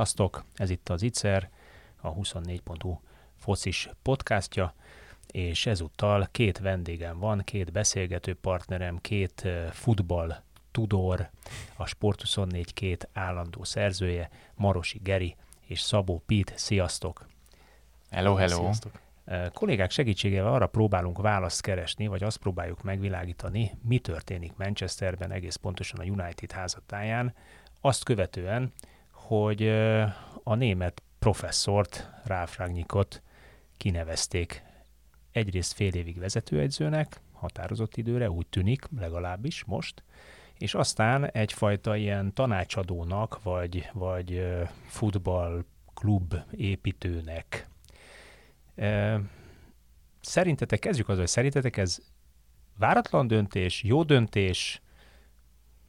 Sziasztok! Ez itt az ICER, a 24.hu focis podcastja, és ezúttal két vendégem van, két beszélgető partnerem, két futball tudor, a Sport24 két állandó szerzője, Marosi Geri és Szabó Pít. Sziasztok! Hello, hello! Sziasztok. Kollégák segítségével arra próbálunk választ keresni, vagy azt próbáljuk megvilágítani, mi történik Manchesterben, egész pontosan a United házatáján, azt követően, hogy a német professzort, Ralf Rangnickot kinevezték egyrészt fél évig vezetőegyzőnek, határozott időre, úgy tűnik, legalábbis most, és aztán egyfajta ilyen tanácsadónak, vagy, vagy futballklub építőnek. Szerintetek, kezdjük azzal, hogy szerintetek ez váratlan döntés, jó döntés,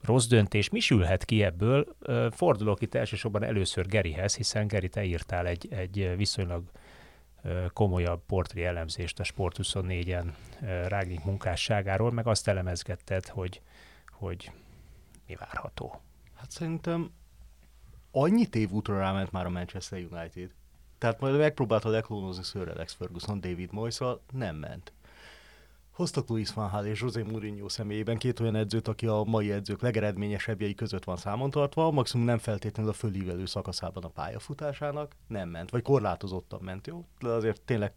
rossz döntés, mi sülhet ki ebből? Fordulok itt elsősorban először Gerihez, hiszen Geri, te írtál egy, egy viszonylag komolyabb portré elemzést a Sport24-en Rágnik munkásságáról, meg azt elemezgetted, hogy, hogy mi várható. Hát szerintem annyi tévútra ráment már a Manchester United. Tehát majd megpróbálta leklónozni Sir Alex Ferguson David moyes nem ment. Hoztak Luis van Hal és José Mourinho személyében két olyan edzőt, aki a mai edzők legeredményesebbjei között van számon tartva, maximum nem feltétlenül a fölívelő szakaszában a pályafutásának, nem ment, vagy korlátozottan ment, jó? De azért tényleg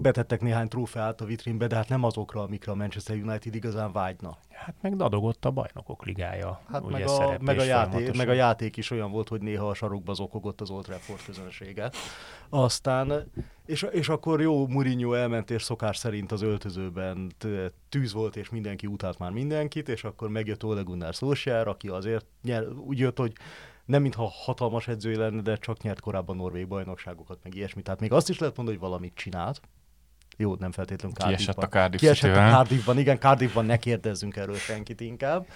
betettek néhány trófeát a vitrínbe, de hát nem azokra, amikre a Manchester United igazán vágyna. Hát meg dadogott a bajnokok ligája. Hát ugye, meg, a, meg, a játék, meg a játék is olyan volt, hogy néha a sarokba zokogott az Old Trafford közönsége. Aztán, és, és akkor jó, Mourinho elment, és szokás szerint az öltözőben tűz volt, és mindenki utált már mindenkit, és akkor megjött Ole Gunnar Solskjaer, aki azért nyer, úgy jött, hogy nem mintha hatalmas edző lenne, de csak nyert korábban norvég bajnokságokat, meg ilyesmi. Tehát még azt is lehet mondani, hogy valamit csinált, jó, nem feltétlenül Cardiffban. Kiesett a Cardiff Kiesett a Cardiffban, igen, Cardiffban ne kérdezzünk erről senkit inkább.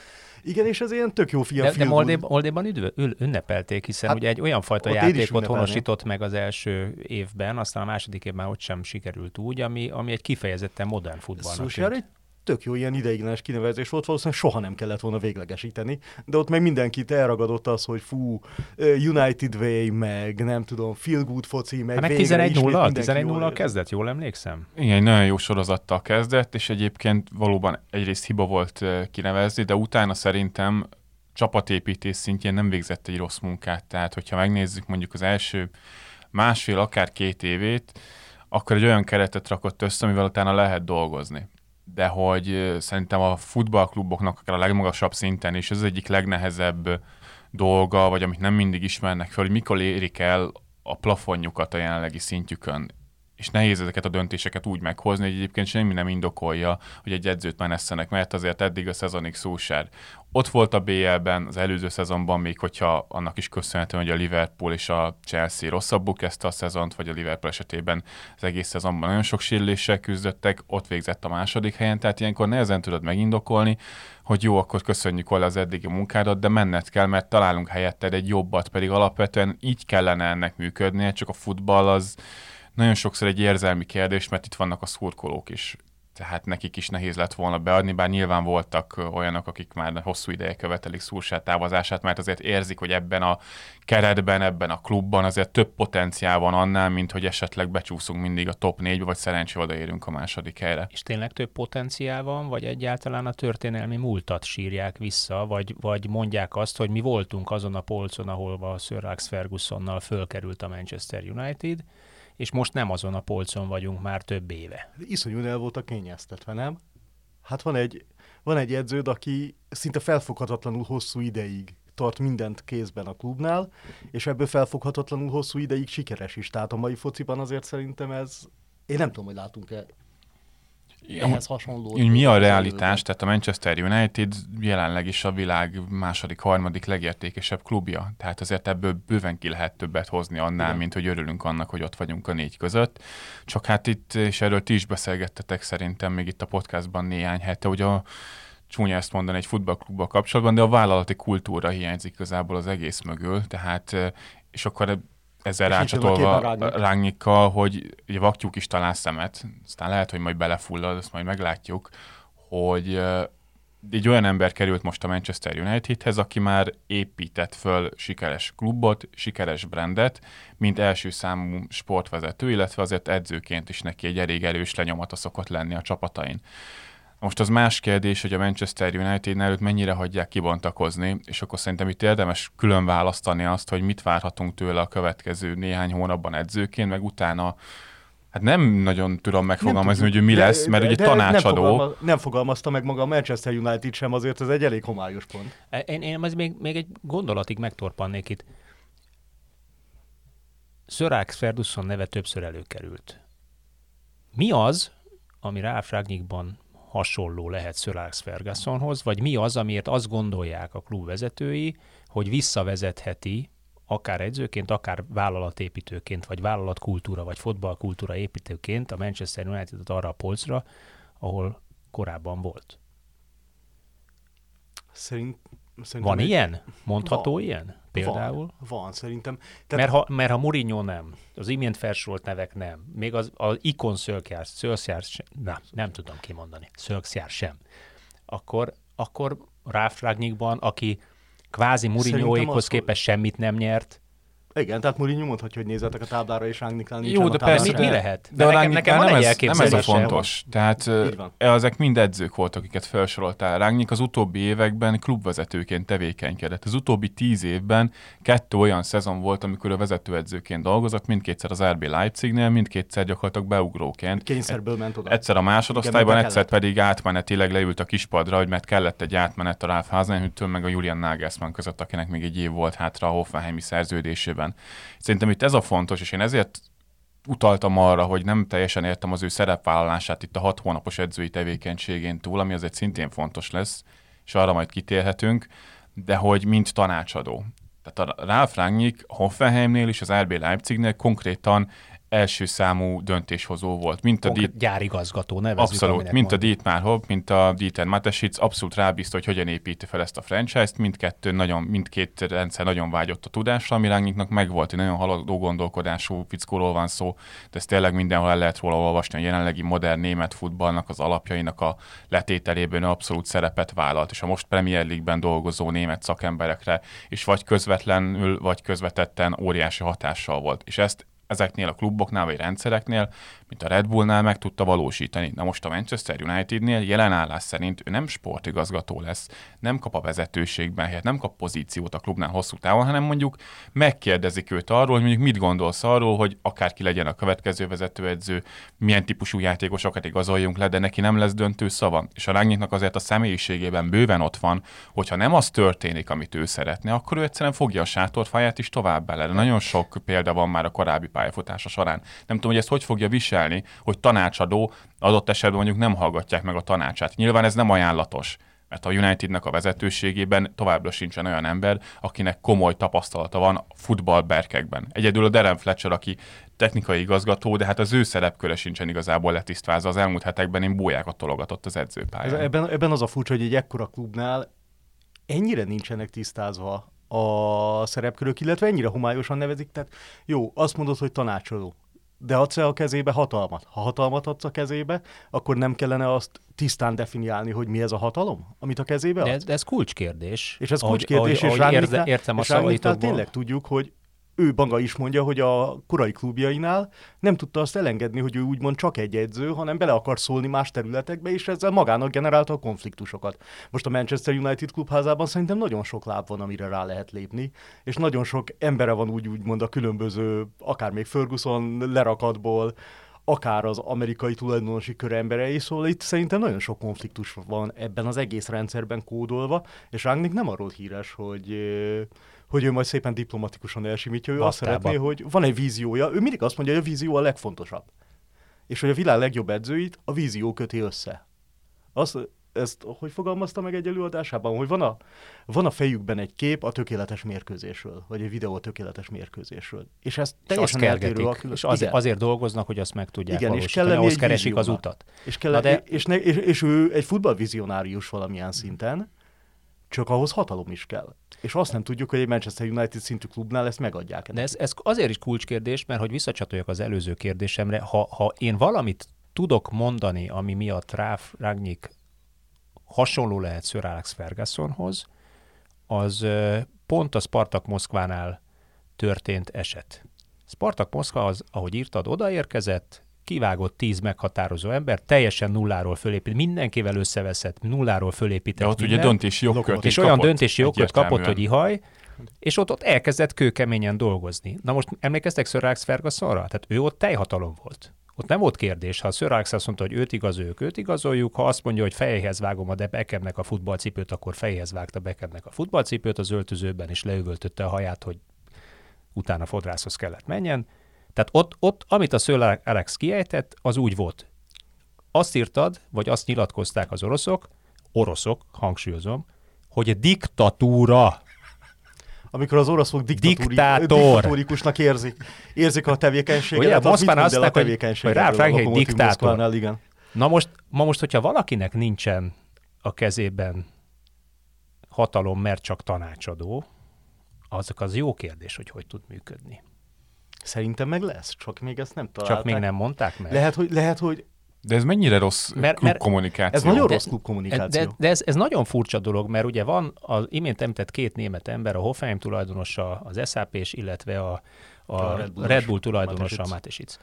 Igen, és ez ilyen tök jó fiam. De, de Moldéban, Moldéban üdv, ül, ünnepelték, hiszen hát, ugye egy olyan fajta játékot honosított meg az első évben, aztán a második évben ott sem sikerült úgy, ami, ami egy kifejezetten modern futballnak. Szóval egy tök jó ilyen ideiglenes kinevezés volt, valószínűleg soha nem kellett volna véglegesíteni, de ott meg mindenkit elragadott az, hogy fú, United Way, meg nem tudom, Feel Good foci, meg, hát meg 11-0, 11-0 kezdett, jól emlékszem? Igen, egy nagyon jó sorozattal kezdett, és egyébként valóban egyrészt hiba volt kinevezni, de utána szerintem csapatépítés szintjén nem végzett egy rossz munkát. Tehát, hogyha megnézzük mondjuk az első másfél, akár két évét, akkor egy olyan keretet rakott össze, amivel utána lehet dolgozni de hogy szerintem a futballkluboknak akár a legmagasabb szinten is ez az egyik legnehezebb dolga, vagy amit nem mindig ismernek fel, hogy mikor érik el a plafonjukat a jelenlegi szintjükön és nehéz ezeket a döntéseket úgy meghozni, hogy egyébként semmi nem indokolja, hogy egy edzőt menesszenek, mert azért eddig a szezonig Szúsár ott volt a BL-ben, az előző szezonban, még hogyha annak is köszönhetően, hogy a Liverpool és a Chelsea rosszabbul kezdte a szezont, vagy a Liverpool esetében az egész szezonban nagyon sok sérüléssel küzdöttek, ott végzett a második helyen, tehát ilyenkor nehezen tudod megindokolni, hogy jó, akkor köszönjük volna az eddigi munkádat, de menned kell, mert találunk helyetted egy jobbat, pedig alapvetően így kellene ennek működnie, csak a futball az nagyon sokszor egy érzelmi kérdés, mert itt vannak a szurkolók is tehát nekik is nehéz lett volna beadni, bár nyilván voltak olyanok, akik már hosszú ideje követelik Szúrsát távozását, mert azért érzik, hogy ebben a keretben, ebben a klubban azért több potenciál van annál, mint hogy esetleg becsúszunk mindig a top 4 vagy szerencsé odaérünk a második helyre. És tényleg több potenciál van, vagy egyáltalán a történelmi múltat sírják vissza, vagy, vagy mondják azt, hogy mi voltunk azon a polcon, ahol a Sir Alex Fergusonnal fölkerült a Manchester United, és most nem azon a polcon vagyunk már több éve. Iszonyú el voltak kényeztetve, nem? Hát van egy, van egy edződ, aki szinte felfoghatatlanul hosszú ideig tart mindent kézben a klubnál, és ebből felfoghatatlanul hosszú ideig sikeres is. Tehát a mai fociban azért szerintem ez, én nem tudom, hogy látunk-e ehhez hasonló. Mi a realitás? Tehát a Manchester United jelenleg is a világ második, harmadik legértékesebb klubja. Tehát azért ebből bőven ki lehet többet hozni annál, Igen. mint hogy örülünk annak, hogy ott vagyunk a négy között. Csak hát itt, és erről ti is beszélgettetek szerintem még itt a podcastban néhány hete, hogy a csúnya ezt mondani egy futballklubbal kapcsolatban, de a vállalati kultúra hiányzik igazából az egész mögül, tehát és akkor ezzel rácsatolva Rányikkal, hogy ugye vaktyúk is talán szemet, aztán lehet, hogy majd belefullad, azt majd meglátjuk, hogy egy olyan ember került most a Manchester Unitedhez, aki már épített föl sikeres klubot, sikeres brandet, mint első számú sportvezető, illetve azért edzőként is neki egy elég erős lenyomata szokott lenni a csapatain. Most az más kérdés, hogy a Manchester United előtt mennyire hagyják kibontakozni, és akkor szerintem itt érdemes külön választani azt, hogy mit várhatunk tőle a következő néhány hónapban edzőként, meg utána Hát nem nagyon tudom megfogalmazni, hogy mi lesz, mert de, ugye de tanácsadó. Nem, fogalmaz, nem fogalmazta meg maga a Manchester United sem, azért ez egy elég homályos pont. E, én, én ez még, még egy gondolatig megtorpannék itt. Sir Alex Ferguson neve többször előkerült. Mi az, ami Ralf Ragnikban hasonló lehet Sir Alex Fergusonhoz, vagy mi az, amiért azt gondolják a klub vezetői, hogy visszavezetheti akár edzőként, akár vállalatépítőként, vagy vállalatkultúra, vagy fotballkultúra építőként a Manchester United-et arra a polcra, ahol korábban volt. Szerint, van egy... ilyen? Mondható van. ilyen? Például? Van, van szerintem. Tehát... Mert, ha, mert ha Mourinho nem, az imént felsorolt nevek nem, még az, az ikon Szölkjár, Szölkjár sem, na, nem tudom kimondani, Szölkjár sem, akkor, akkor Ráf Ragnikban, aki kvázi Mourinhoékhoz képest semmit nem nyert, igen, tehát Mourinho mondhatja, hogy nézzetek a táblára, és Rangnicknál nincs Jó, de persze, mi, mi lehet? De, de nekem, nekem nem, ez, nem ez a fontos. Tehát ezek mind edzők voltak, akiket felsoroltál. Rangnick az utóbbi években klubvezetőként tevékenykedett. Az utóbbi tíz évben kettő olyan szezon volt, amikor a vezetőedzőként dolgozott, mindkétszer az RB Leipzignél, mindkétszer gyakorlatilag beugróként. Kényszerből ment oda. Egyszer a másodosztályban, egyszer pedig átmenetileg leült a kispadra, hogy mert kellett egy átmenet a Ralf Hasenhüttől meg a Julian Nagelsmann között, akinek még egy év volt hátra a Hoffenheimi szerződésében esetében. Szerintem itt ez a fontos, és én ezért utaltam arra, hogy nem teljesen értem az ő szerepvállalását itt a hat hónapos edzői tevékenységén túl, ami azért szintén fontos lesz, és arra majd kitérhetünk, de hogy mint tanácsadó. Tehát a Ralf Rangnick Hoffenheimnél és az RB Leipzignél konkrétan első számú döntéshozó volt. Mint a Diet... gyárigazgató, nevezzük. Abszolút, mint a Dietmar Hopp, mint a Dieter Matesic, abszolút rábízta, hogy hogyan építi fel ezt a franchise-t. Mindkettő nagyon, mindkét rendszer nagyon vágyott a tudásra, ami Rangnicknak megvolt, egy nagyon haladó gondolkodású fickóról van szó, de ezt tényleg mindenhol el lehet róla olvasni, a jelenlegi modern német futballnak az alapjainak a letételében abszolút szerepet vállalt, és a most Premier League-ben dolgozó német szakemberekre is vagy közvetlenül, vagy közvetetten óriási hatással volt. És ezt ezeknél a kluboknál vagy rendszereknél, mint a Red Bullnál meg tudta valósítani. Na most a Manchester Unitednél jelen állás szerint ő nem sportigazgató lesz, nem kap a vezetőségben helyet, nem kap pozíciót a klubnál hosszú távon, hanem mondjuk megkérdezik őt arról, hogy mondjuk mit gondolsz arról, hogy akárki legyen a következő vezetőedző, milyen típusú játékosokat igazoljunk le, de neki nem lesz döntő szava. És a Rangnicknak azért a személyiségében bőven ott van, hogyha nem az történik, amit ő szeretne, akkor ő egyszerűen fogja a sátorfáját is tovább bele. Nagyon sok példa van már a korábbi pályafutása során. Nem tudom, hogy ezt hogy fogja viselni, hogy tanácsadó adott esetben mondjuk nem hallgatják meg a tanácsát. Nyilván ez nem ajánlatos mert a Unitednek a vezetőségében továbbra sincsen olyan ember, akinek komoly tapasztalata van futballberkekben. Egyedül a Darren Fletcher, aki technikai igazgató, de hát az ő szerepköre sincsen igazából letisztvázva. Az elmúlt hetekben én bújákat tologatott az edzőpályán. Ebben, ebben az a furcsa, hogy egy ekkora klubnál ennyire nincsenek tisztázva a szerepkörök, illetve ennyire homályosan nevezik. Tehát jó, azt mondod, hogy tanácsoló de adsz -e a kezébe hatalmat? Ha hatalmat adsz a kezébe, akkor nem kellene azt tisztán definiálni, hogy mi ez a hatalom, amit a kezébe adsz? De ez, de ez kulcskérdés. És ez kulcskérdés, ahogy, és ahogy érze, értem a és tényleg tudjuk, hogy ő maga is mondja, hogy a korai klubjainál nem tudta azt elengedni, hogy ő úgymond csak egy edző, hanem bele akar szólni más területekbe, és ezzel magának generálta a konfliktusokat. Most a Manchester United klubházában szerintem nagyon sok láb van, amire rá lehet lépni, és nagyon sok embere van úgy úgymond a különböző, akár még Ferguson lerakatból, akár az amerikai tulajdonosi kör emberei, szóval itt szerintem nagyon sok konfliktus van ebben az egész rendszerben kódolva, és Rangnick nem arról híres, hogy hogy ő majd szépen diplomatikusan elsimítja, ő Baktába. azt szeretné, hogy van egy víziója, ő mindig azt mondja, hogy a vízió a legfontosabb. És hogy a világ legjobb edzőit a vízió köti össze. Azt, ezt hogy fogalmazta meg egy előadásában, hogy van a, van a fejükben egy kép a tökéletes mérkőzésről, vagy egy videó a tökéletes mérkőzésről. És ez teljesen és eltérő a külön... És az, azért dolgoznak, hogy azt meg tudják Igen, és kell ahhoz keresik az utat. És, kell, de... és, ne, és, és, ő egy futballvizionárius valamilyen szinten, csak ahhoz hatalom is kell. És azt nem tudjuk, hogy egy Manchester United szintű klubnál ezt megadják. De ez, ez azért is kulcskérdés, mert hogy visszacsatoljak az előző kérdésemre, ha, ha én valamit tudok mondani, ami miatt Ráf Ragnik hasonló lehet Sir Alex Fergusonhoz, az pont a Spartak Moszkvánál történt eset. Spartak Moszkva az, ahogy írtad, odaérkezett, kivágott tíz meghatározó ember, teljesen nulláról fölépít, mindenkivel összeveszett, nulláról fölépített. De ott minden, ugye döntési jogkört És olyan döntési jogkört kapott, hogy ihaj, és ott, ott elkezdett kőkeményen dolgozni. Na most emlékeztek Sir Alex Fergusonra? Tehát ő ott teljhatalom volt. Ott nem volt kérdés, ha Sir Alex azt mondta, hogy őt igazoljuk, őt igazoljuk, ha azt mondja, hogy fejhez vágom a Beckhamnek a futballcipőt, akkor fejhez vágta Beckhamnek a futballcipőt az öltözőben, és leüvöltötte a haját, hogy utána fodrászhoz kellett menjen. Tehát ott, ott amit a Sir Alex kiejtett, az úgy volt. Azt írtad, vagy azt nyilatkozták az oroszok, oroszok, hangsúlyozom, hogy diktatúra amikor az oroszok diktatórikusnak érzik, érzik a tevékenységet. Ugye, Moszkván azt mondták, hogy, hogy Ralph egy diktátor. igen. Na most, ma most, hogyha valakinek nincsen a kezében hatalom, mert csak tanácsadó, azok az jó kérdés, hogy hogy tud működni. Szerintem meg lesz, csak még ezt nem találták. Csak még nem mondták meg. Lehet, hogy, lehet, hogy de ez mennyire rossz mert, klubkommunikáció? Ez nagyon rossz klubkommunikáció. De, de ez, ez nagyon furcsa dolog, mert ugye van az imént említett két német ember, a Hoffenheim tulajdonosa, az SAP és illetve a, a, a Red, Bull Red Bull tulajdonosa, a Matesic.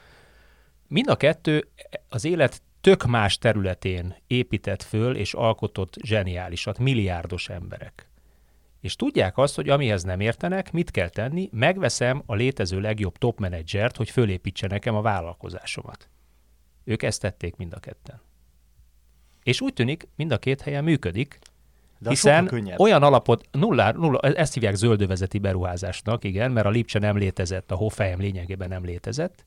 Mind a kettő az élet tök más területén épített föl és alkotott zseniálisat, milliárdos emberek. És tudják azt, hogy amihez nem értenek, mit kell tenni, megveszem a létező legjobb top menedzsert, hogy fölépítse nekem a vállalkozásomat. Ők ezt tették mind a ketten. És úgy tűnik, mind a két helyen működik, de hiszen olyan alapot, nulla, nulla, ezt hívják zöldövezeti beruházásnak, igen, mert a Lipcse nem létezett, a Hoffenheim lényegében nem létezett.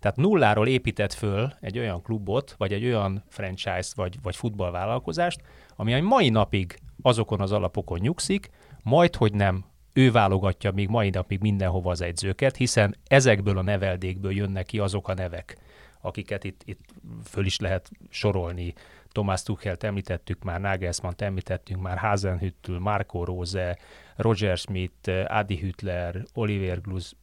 Tehát nulláról épített föl egy olyan klubot, vagy egy olyan franchise-t, vagy, vagy futballvállalkozást, ami a mai napig azokon az alapokon nyugszik, majd, hogy nem ő válogatja még mai napig mindenhova az egyzőket, hiszen ezekből a neveldékből jönnek ki azok a nevek, akiket itt, itt föl is lehet sorolni. Tomás Tuchelt említettük már, nagelsmann említettünk már, Hasenhüttl, Marco Rose, Roger Smith, Adi Hüttler, Oliver Gluz,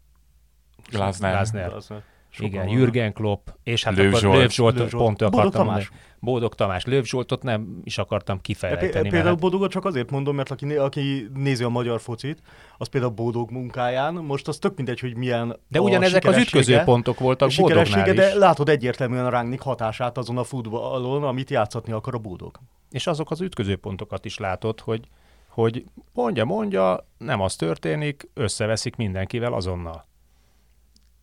Glasner. Glasner. Glasner. Igen, Jürgen Klopp, és hát Lőv Zsolt, Lőv Zsolt, Lőv Zsolt. pont akartam Tamás. Bódog Tamás. Lőv Zsoltot nem is akartam kifejteni. Például hát... Bódogot csak azért mondom, mert aki, aki nézi a magyar focit, az például Bódog munkáján, most az tök mindegy, hogy milyen De ugyanezek az ütköző pontok voltak Bódognál is. De látod egyértelműen a Rángnik hatását azon a futballon, amit játszatni akar a Bódog. És azok az ütköző pontokat is látod, hogy hogy mondja, mondja, nem az történik, összeveszik mindenkivel azonnal.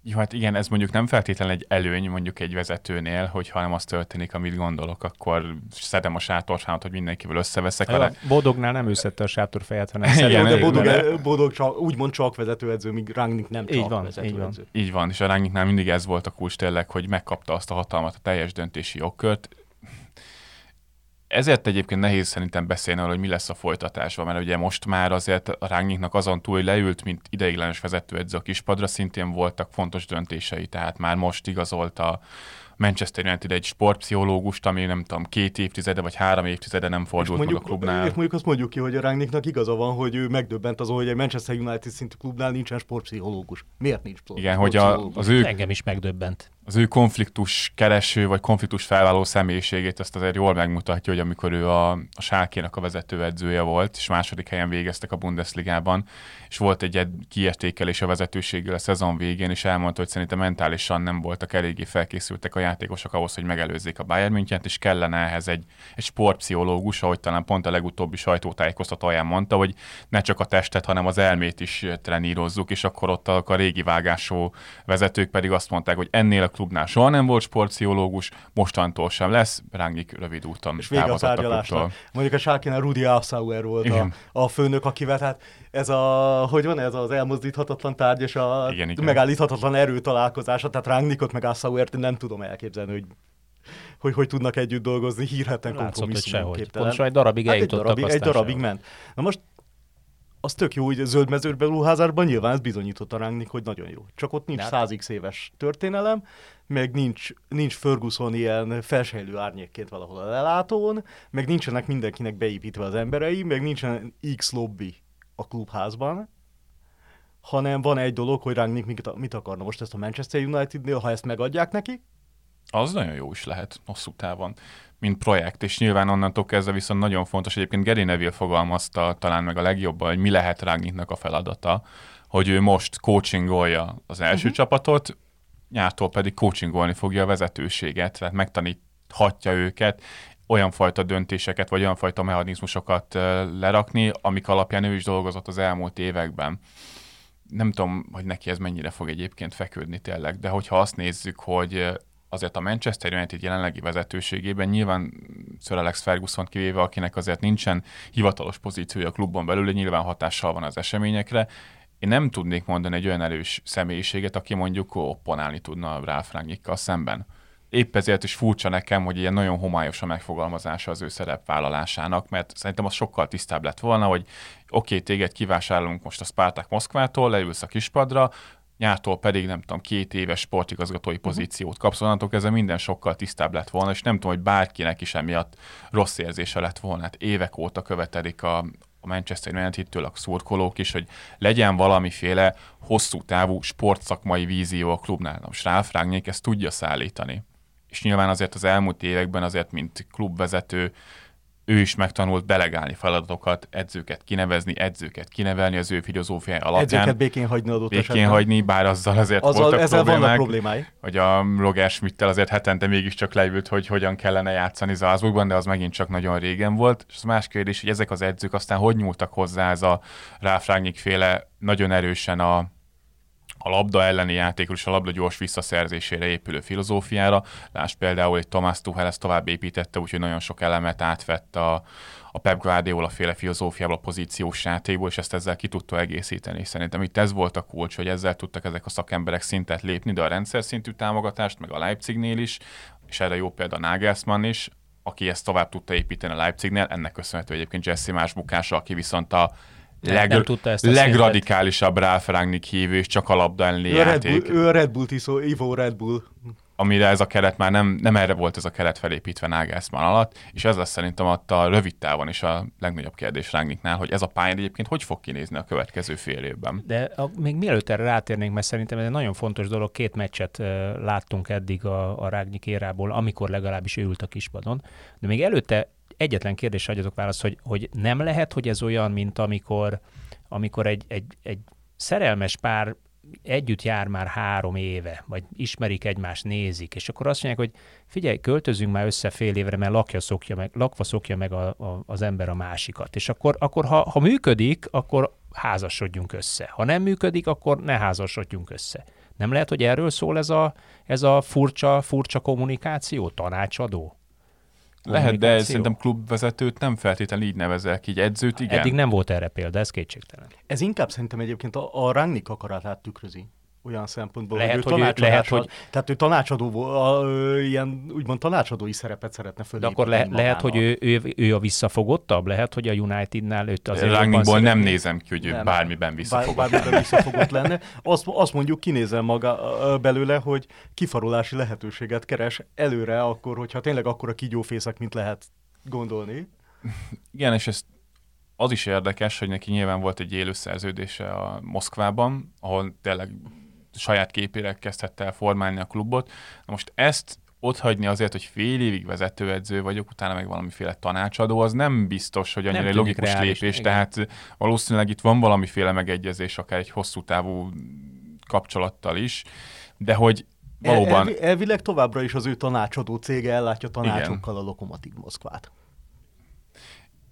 Jó, hát igen, ez mondjuk nem feltétlenül egy előny mondjuk egy vezetőnél, hogyha nem az történik, amit gondolok, akkor szedem a sátorfámat, hogy mindenkivel összeveszek vele. A Bodognál nem őszette a sátorfejet, hanem szedem. Igen, de Bodog, Bodog csak, úgymond csak vezetőedző, míg Rangnick nem csak így van, vezetőedző. Így van. így van, és a Rangnicknál mindig ez volt a kulcs tényleg, hogy megkapta azt a hatalmat, a teljes döntési jogkört, ezért egyébként nehéz szerintem beszélni arról, hogy mi lesz a folytatásban, mert ugye most már azért a Rágnyiknak azon túl, hogy leült, mint ideiglenes vezetőedző a kispadra, szintén voltak fontos döntései, tehát már most igazolta Manchester United egy sportpszichológust, ami nem tudom, két évtizede vagy három évtizede nem fordult mondjuk, meg a klubnál. És mondjuk azt mondjuk ki, hogy a Rangnicknak igaza van, hogy ő megdöbbent azon, hogy egy Manchester United szintű klubnál nincsen sportpszichológus. Miért nincs Igen, hogy a, az ő... Engem is megdöbbent az ő konfliktus kereső vagy konfliktus felvállaló személyiségét azt azért jól megmutatja, hogy amikor ő a, a Sálkének a vezetőedzője volt, és második helyen végeztek a Bundesligában, és volt egy kiértékelés a vezetőséggel a szezon végén, és elmondta, hogy szerintem mentálisan nem voltak eléggé felkészültek a játékosok ahhoz, hogy megelőzzék a Bayern München-t, és kellene ehhez egy, egy sportpszichológus, ahogy talán pont a legutóbbi sajtótájékoztatóján mondta, hogy ne csak a testet, hanem az elmét is trenírozzuk, és akkor ott a, a régi vágású vezetők pedig azt mondták, hogy ennél a klubnál soha nem volt sportpszichológus, mostantól sem lesz, Rángik rövid úton És vége a tárgyalásnak. Mondjuk a Sárkénál Rudi Assauer volt a, a, főnök, akivel hát ez a, hogy van ez az elmozdíthatatlan tárgy és a igen, igen. megállíthatatlan erő találkozása, tehát Rángnikot meg Assauert nem tudom elképzelni, hogy hogy hogy tudnak együtt dolgozni, hírheten kompromisszumon képtelen. Pont egy darabig hát eljutottak, egy darabig, egy darabig ment. Na most az tök jó, hogy a zöld mezőberuházásban nyilván ez bizonyította ránk, hogy nagyon jó. Csak ott nincs százig éves történelem, meg nincs, nincs Ferguson ilyen felsejlő árnyékként valahol a lelátón, meg nincsenek mindenkinek beépítve az emberei, meg nincsen X lobby a klubházban, hanem van egy dolog, hogy Rangnick mit, mit akarna most ezt a Manchester United-nél, ha ezt megadják neki, Az nagyon jó is lehet hosszú távon, mint projekt, és nyilván onnantól kezdve viszont nagyon fontos, egyébként Gary Neville fogalmazta talán meg a legjobban, hogy mi lehet Rágnyitnak a feladata, hogy ő most coachingolja az első uh-huh. csapatot, nyártól pedig coachingolni fogja a vezetőséget, tehát megtaníthatja őket, olyan fajta döntéseket, vagy olyan fajta mechanizmusokat lerakni, amik alapján ő is dolgozott az elmúlt években. Nem tudom, hogy neki ez mennyire fog egyébként feküdni tényleg, de hogyha azt nézzük, hogy azért a Manchester United jelenlegi vezetőségében nyilván Sir Alex Ferguson kivéve, akinek azért nincsen hivatalos pozíciója a klubban belül, nyilván hatással van az eseményekre, én nem tudnék mondani egy olyan erős személyiséget, aki mondjuk opponálni tudna Ralf Rangnickkal szemben. Épp ezért is furcsa nekem, hogy ilyen nagyon homályos a megfogalmazása az ő szerepvállalásának, mert szerintem az sokkal tisztább lett volna, hogy oké, okay, téged kivásárolunk most a Spartak Moszkvától, leülsz a kispadra, nyártól pedig nem tudom, két éves sportigazgatói mhm. pozíciót kapsz, onnantól kezdve minden sokkal tisztább lett volna, és nem tudom, hogy bárkinek is emiatt rossz érzése lett volna. Hát évek óta követelik a, a Manchester United-től a szurkolók is, hogy legyen valamiféle hosszú távú sportszakmai vízió a klubnál. Ralf Rangnick ezt tudja szállítani. És nyilván azért az elmúlt években azért, mint klubvezető, ő is megtanult delegálni feladatokat, edzőket kinevezni, edzőket kinevelni az ő filozófiája alapján. Edzőket békén hagyni adott Békén esetben. hagyni, bár azzal azért azzal, voltak ezzel problémák. vannak problémái. Hogy a Roger Schmidt-tel azért hetente mégiscsak leült, hogy hogyan kellene játszani Salzburgban, de az megint csak nagyon régen volt. És az más kérdés, hogy ezek az edzők aztán hogy nyúltak hozzá ez a Ráfrágnyik féle nagyon erősen a a labda elleni játékról és a labda gyors visszaszerzésére épülő filozófiára. Lásd például, hogy Thomas Tuchel ezt tovább építette, úgyhogy nagyon sok elemet átvett a, a Pep Guardiola féle filozófiából, a pozíciós játékból, és ezt ezzel ki tudta egészíteni. Szerintem itt ez volt a kulcs, hogy ezzel tudtak ezek a szakemberek szintet lépni, de a rendszer szintű támogatást, meg a Leipzignél is, és erre jó példa Nagelsmann is, aki ezt tovább tudta építeni a Leipzignél, ennek köszönhető egyébként Jesse más bukása, aki viszont a leg, nem tudta ezt a legradikálisabb Ralf Rangnick hívő, és csak a labda elleni játék. Bull, ő a Red Bull tiszó, Ivo Red Bull. Amire ez a keret már nem, nem erre volt ez a keret felépítve Nagelsmann alatt, és ez lesz szerintem ott a rövid távon is a legnagyobb kérdés Rangnicknál, hogy ez a pálya egyébként hogy fog kinézni a következő fél évben. De a, még mielőtt erre rátérnénk, mert szerintem ez egy nagyon fontos dolog, két meccset uh, láttunk eddig a, a Rangnick érából, amikor legalábbis ő ült a kispadon, de még előtte egyetlen kérdés adjatok választ, hogy, hogy nem lehet, hogy ez olyan, mint amikor, amikor egy, egy, egy szerelmes pár együtt jár már három éve, vagy ismerik egymást, nézik, és akkor azt mondják, hogy figyelj, költözünk már össze fél évre, mert lakja szokja meg, lakva szokja meg a, a, az ember a másikat. És akkor, akkor ha, ha működik, akkor házasodjunk össze. Ha nem működik, akkor ne házasodjunk össze. Nem lehet, hogy erről szól ez a, ez a furcsa, furcsa kommunikáció, tanácsadó? Lehet, de szerintem klubvezetőt nem feltétlenül így nevezel ki, egy edzőt igen. Eddig nem volt erre példa, ez kétségtelen. Ez inkább szerintem egyébként a, a Rangnick akaratát tükrözi olyan szempontból, lehet, hogy, ő, hogy ő, lehet, hogy... Tehát ő tanácsadó, a, ö, ilyen úgymond tanácsadói szerepet szeretne fölé. De akkor le, lehet, hogy ő, ő, ő, a visszafogottabb? Lehet, hogy a Unitednál őt azért Rangnickból nem nézem ki, hogy ő nem. bármiben visszafogott. Bár, bármiben visszafogott lenne. Azt, azt mondjuk kinézel maga belőle, hogy kifarulási lehetőséget keres előre akkor, hogyha tényleg akkor a kígyófészek, mint lehet gondolni. Igen, és ezt az is érdekes, hogy neki nyilván volt egy élő szerződése a Moszkvában, ahol tényleg saját képére kezdhette el formálni a klubot. Na most ezt ott hagyni azért, hogy fél évig vezetőedző vagyok, utána meg valamiféle tanácsadó, az nem biztos, hogy annyira egy logikus reális, lépés, igen. tehát valószínűleg itt van valamiféle megegyezés, akár egy hosszú távú kapcsolattal is, de hogy valóban... El, elvileg továbbra is az ő tanácsadó cége ellátja tanácsokkal igen. a Lokomotív Moszkvát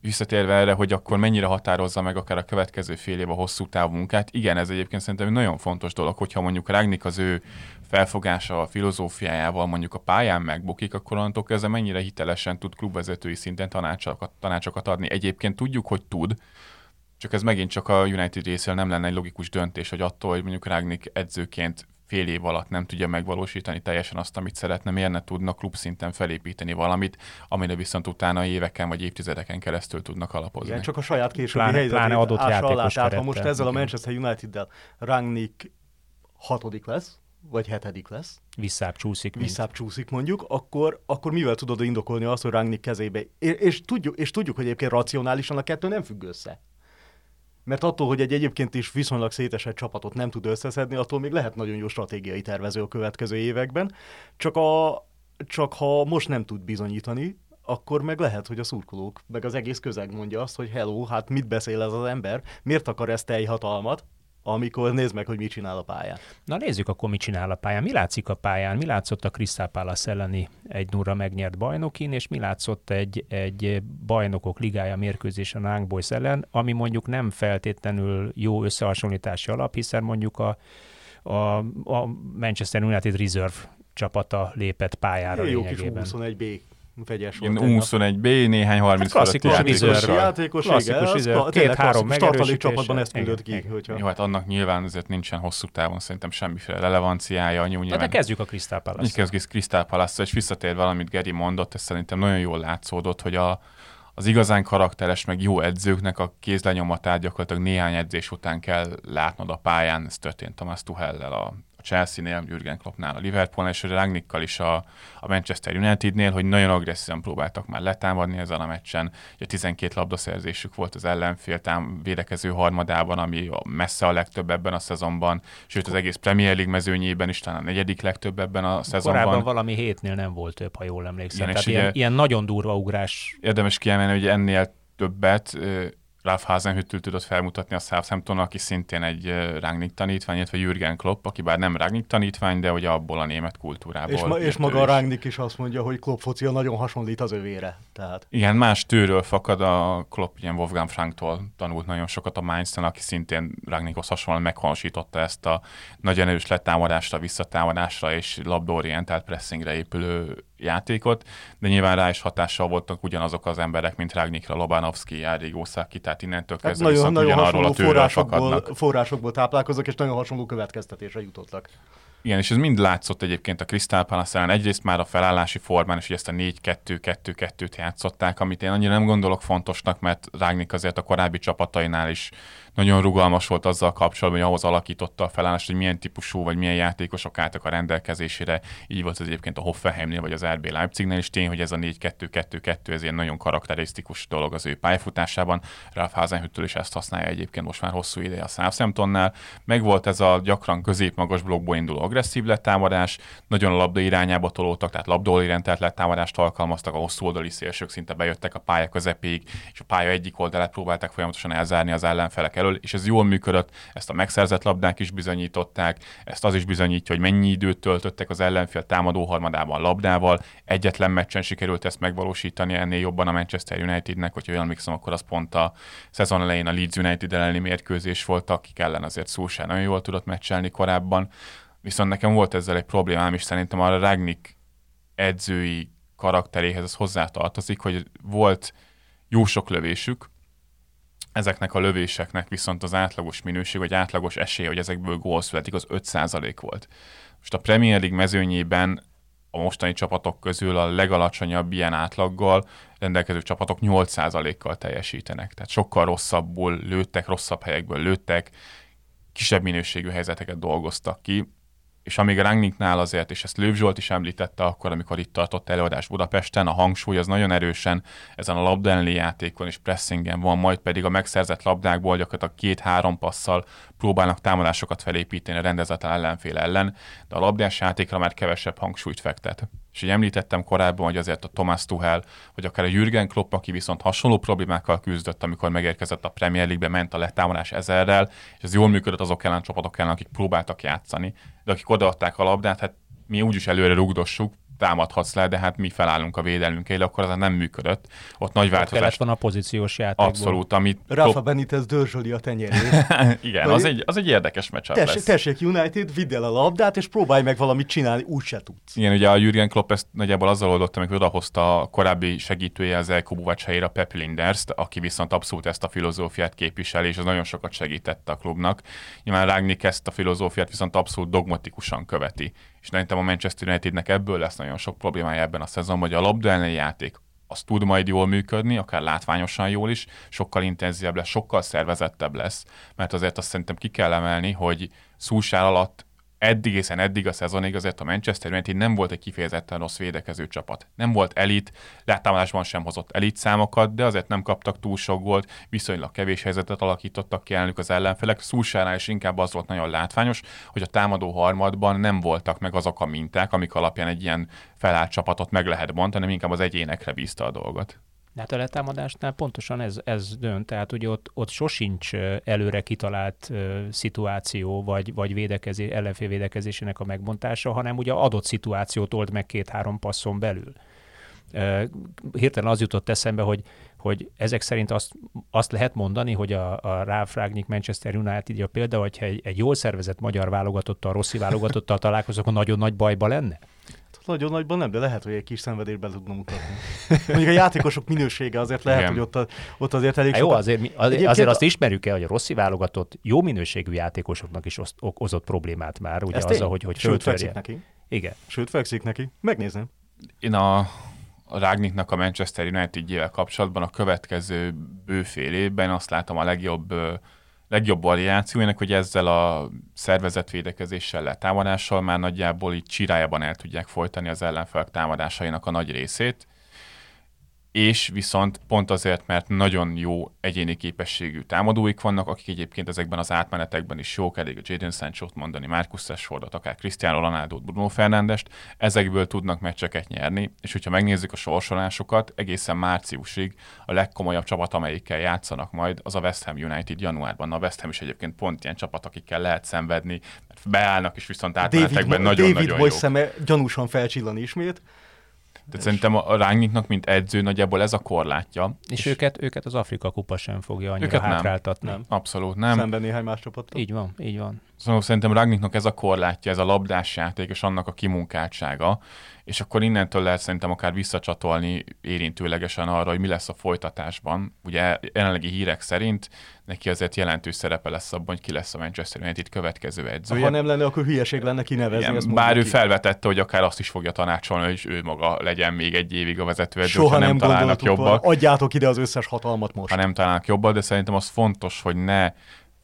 visszatérve erre, hogy akkor mennyire határozza meg akár a következő fél év a hosszú távú munkát, igen, ez egyébként szerintem egy nagyon fontos dolog, hogyha mondjuk Ragnik az ő felfogása, a filozófiájával mondjuk a pályán megbukik, akkor onnantól kezdve mennyire hitelesen tud klubvezetői szinten tanácsokat, tanácsokat adni. Egyébként tudjuk, hogy tud, csak ez megint csak a United részéről nem lenne egy logikus döntés, hogy attól, hogy mondjuk Ragnik edzőként fél év alatt nem tudja megvalósítani teljesen azt, amit szeretne, miért ne tudna klubszinten felépíteni valamit, amire viszont utána éveken vagy évtizedeken keresztül tudnak alapozni. Igen, csak a saját későbbi pláne, helyzetét pláne adott játékos alá, ha most ezzel a Manchester United-del Rangnick hatodik lesz, vagy hetedik lesz. Visszább csúszik. Visszább csúszik mondjuk, akkor, akkor mivel tudod indokolni azt, hogy Rangnick kezébe? És, és, tudjuk, és tudjuk, hogy egyébként racionálisan a kettő nem függ össze mert attól, hogy egy egyébként is viszonylag szétesett csapatot nem tud összeszedni, attól még lehet nagyon jó stratégiai tervező a következő években. Csak a, csak ha most nem tud bizonyítani, akkor meg lehet, hogy a szurkolók, meg az egész közeg mondja azt, hogy hello, hát mit beszél ez az ember, miért akar ezt hatalmat, amikor nézd meg, hogy mit csinál a pályán. Na nézzük akkor, mit csinál a pályán. Mi látszik a pályán? Mi látszott a Crystal Palace elleni egy nurra megnyert bajnokin, és mi látszott egy, egy bajnokok ligája mérkőzésen a Young Boys ellen, ami mondjuk nem feltétlenül jó összehasonlítási alap, hiszen mondjuk a, a, a Manchester United Reserve csapata lépett pályára Jó kis 21B vegyes volt. 21B, néhány 30 hát klasszikus játékos. Játékos, klasszikus igen, két-három megerősítés. csapatban ezt küldött ki. Hogyha... Jó, hát annak nyilván azért nincsen hosszú távon szerintem semmiféle relevanciája. Nyilván... De kezdjük a Crystal Palace-t. Kezdjük Crystal palace és visszatér valamit Geri mondott, ez szerintem nagyon jól látszódott, hogy a, az igazán karakteres, meg jó edzőknek a kézlenyomatát gyakorlatilag néhány edzés után kell látnod a pályán. Ez történt Thomas Tuchellel a Chelsea-nél, Jürgen Kloppnál, a Liverpoolnál, és a Rangnickkal is a, a Manchester Unitednél, hogy nagyon agresszívan próbáltak már letámadni ezen a meccsen. Ugye 12 labdaszerzésük volt az ellenfél tám védekező harmadában, ami messze a legtöbb ebben a szezonban, sőt az egész Premier League mezőnyében is talán a negyedik legtöbb ebben a szezonban. Korábban valami hétnél nem volt több, ha jól emlékszem. Igen, Tehát ilyen, ugye, ilyen nagyon durva ugrás. Érdemes kiemelni, hogy ennél többet Ralph Hasenhüttl tudott felmutatni a Southampton, aki szintén egy Ragnik tanítvány, illetve Jürgen Klopp, aki bár nem Ragnik tanítvány, de ugye abból a német kultúrából. És, ma, és maga a Ragnik is azt mondja, hogy Klopp focia nagyon hasonlít az övére. Tehát. Igen, más tőről fakad a Klopp, ilyen Wolfgang Franktól tanult nagyon sokat a Mainz-en, aki szintén Ragnikhoz hasonlóan meghonosította ezt a nagyon erős letámadásra, visszatámadásra és labdaorientált pressingre épülő játékot, de nyilván rá is hatással voltak ugyanazok az emberek, mint Ragnikra, Lobanovski, Arrigo Saki, tehát innentől hát kezdve hát nagyon, nagyon ugyanarról a forrásokból, forrásokból táplálkoznak, és nagyon hasonló következtetésre jutottak. Igen, és ez mind látszott egyébként a Crystal palace. Egyrészt már a felállási formán, és ezt a 4-2-2-2-t játszották, amit én annyira nem gondolok fontosnak, mert Rágnik azért a korábbi csapatainál is nagyon rugalmas volt azzal kapcsolatban, hogy ahhoz alakította a felállást, hogy milyen típusú vagy milyen játékosok álltak a rendelkezésére. Így volt ez egyébként a Hoffenheimnél vagy az RB Leipzignél is tény, hogy ez a 4-2-2-2 ez ilyen nagyon karakterisztikus dolog az ő pályafutásában. Ralf Hasenhüttl is ezt használja egyébként most már hosszú ideje a Southamptonnál. Meg volt ez a gyakran középmagas blokkból induló agresszív letámadás, nagyon a labda irányába tolódtak, tehát labdaorientált letámadást alkalmaztak, a hosszú oldali szélsők szinte bejöttek a pálya közepéig, és a pálya egyik oldalát próbálták folyamatosan elzárni az ellenfelek elől, és ez jól működött, ezt a megszerzett labdák is bizonyították, ezt az is bizonyítja, hogy mennyi időt töltöttek az ellenfél támadó harmadában labdával. Egyetlen meccsen sikerült ezt megvalósítani ennél jobban a Manchester Unitednek, hogyha olyan emlékszem, akkor az pont a szezon elején a Leeds United elleni mérkőzés volt, akik ellen azért Szulsár nagyon jól tudott meccselni korábban. Viszont nekem volt ezzel egy problémám, és szerintem a Ragnik edzői karakteréhez az hozzátartozik, hogy volt jó sok lövésük, ezeknek a lövéseknek viszont az átlagos minőség, vagy átlagos esély, hogy ezekből gól születik, az 5% volt. Most a Premier League mezőnyében a mostani csapatok közül a legalacsonyabb ilyen átlaggal rendelkező csapatok 8%-kal teljesítenek. Tehát sokkal rosszabbul lőttek, rosszabb helyekből lőttek, kisebb minőségű helyzeteket dolgoztak ki és amíg Rangnicknál azért, és ezt Lőv Zsolt is említette akkor, amikor itt tartott előadás Budapesten, a hangsúly az nagyon erősen ezen a labda játékon és pressingen van, majd pedig a megszerzett labdákból gyakorlatilag két-három passzal próbálnak támadásokat felépíteni a rendezetlen ellenfél ellen, de a labdás játékra már kevesebb hangsúlyt fektet. És így említettem korábban, hogy azért a Thomas Tuchel, vagy akár a Jürgen Klopp, aki viszont hasonló problémákkal küzdött, amikor megérkezett a Premier League-be, ment a letámadás ezerrel, és ez jól működött azok ellen csapatok ellen, akik próbáltak játszani. De akik odaadták a labdát, hát mi úgyis előre rugdossuk, támadhatsz le, de hát mi felállunk a védelmünkért, akkor az nem működött. Ott nagy változás. van a pozíciós játékból. Abszolút, amit... Rafa Top... Benitez dörzsöli a tenyerét. Igen, az egy, az egy érdekes meccs tessék, lesz. Tessék United, vidd el a labdát, és próbálj meg valamit csinálni, úgyse tudsz. Igen, ugye a Jürgen Klopp ezt nagyjából azzal oldotta, amikor odahozta a korábbi segítője az El a Pep Linderst, aki viszont abszolút ezt a filozófiát képviseli, és az nagyon sokat segítette a klubnak. Nyilván Ragnik ezt a filozófiát viszont abszolút dogmatikusan követi és szerintem a Manchester Unitednek ebből lesz nagyon sok problémája ebben a szezonban, hogy a labda játék az tud majd jól működni, akár látványosan jól is, sokkal intenzívebb lesz, sokkal szervezettebb lesz, mert azért azt szerintem ki kell emelni, hogy szúsál alatt eddig, hiszen eddig a szezonig azért a Manchester United nem volt egy kifejezetten rossz védekező csapat. Nem volt elit, letámadásban sem hozott elit számokat, de azért nem kaptak túl sok gólt, viszonylag kevés helyzetet alakítottak ki ellenük az ellenfelek. Szúsánál is inkább az volt nagyon látványos, hogy a támadó harmadban nem voltak meg azok a minták, amik alapján egy ilyen felállt csapatot meg lehet bontani, inkább az egyénekre bízta a dolgot. Hát a letámadásnál pontosan ez, ez dönt, tehát ugye ott, ott sosincs előre kitalált uh, szituáció, vagy, vagy védekezé, ellenfél védekezésének a megbontása, hanem ugye adott szituációt old meg két-három passzon belül. Uh, hirtelen az jutott eszembe, hogy, hogy ezek szerint azt, azt lehet mondani, hogy a, a Ralph Ragnick Manchester United a példa, hogyha egy, egy jól szervezett magyar válogatottal, Rossi válogatottal találkozok, akkor nagyon nagy bajba lenne? Nagyon nagyban nem, de lehet, hogy egy kis szenvedésben tudna mutatni. Mondjuk a játékosok minősége azért lehet, Igen. hogy ott, a, ott azért elég Há, Jó, azért, mi, azért, azért azt ismerjük el, hogy a Rossi válogatott jó minőségű játékosoknak is ozt, okozott problémát már, ugye az, hogy, hogy Sőt, fekszik neki. Igen. Sőt, fekszik neki. Megnézem. Én a, a Rágniknak a Manchester United-jével kapcsolatban a következő bőfél évben azt látom a legjobb legjobb variációjának, hogy ezzel a szervezetvédekezéssel, letámadással már nagyjából így csirájában el tudják folytani az ellenfelek támadásainak a nagy részét, és viszont pont azért, mert nagyon jó egyéni képességű támadóik vannak, akik egyébként ezekben az átmenetekben is jók, elég a Jadon sancho mondani, Marcus Rashfordot, akár Cristiano Ronaldo-t, Bruno Fernándest, ezekből tudnak meccseket nyerni, és hogyha megnézzük a sorsolásokat, egészen márciusig a legkomolyabb csapat, amelyikkel játszanak majd, az a West Ham United januárban. A West Ham is egyébként pont ilyen csapat, akikkel lehet szenvedni, mert beállnak, és viszont átmenetekben nagyon-nagyon David Moyes szeme gyanúsan felcsillan ismét, tehát szerintem a Rangnicknak, mint edző, nagyjából ez a korlátja. És, és őket, őket az Afrika kupa sem fogja annyira őket hátráltatni. Nem. Abszolút nem. Szemben néhány más csapattal. Így van, így van. Szóval szerintem Ragniknak ez a korlátja, ez a labdás játék, és annak a kimunkáltsága, és akkor innentől lehet szerintem akár visszacsatolni érintőlegesen arra, hogy mi lesz a folytatásban. Ugye jelenlegi hírek szerint neki azért jelentős szerepe lesz abban, hogy ki lesz a Manchester United következő edzője. Ha nem lenne, akkor hülyeség lenne kinevezni. Igen, ezt bár ő ki. felvetette, hogy akár azt is fogja tanácsolni, hogy ő maga legyen még egy évig a vezetőedző, Soha nem, nem találnak jobbak. Adjátok ide az összes hatalmat most. Ha nem találnak jobbak, de szerintem az fontos, hogy ne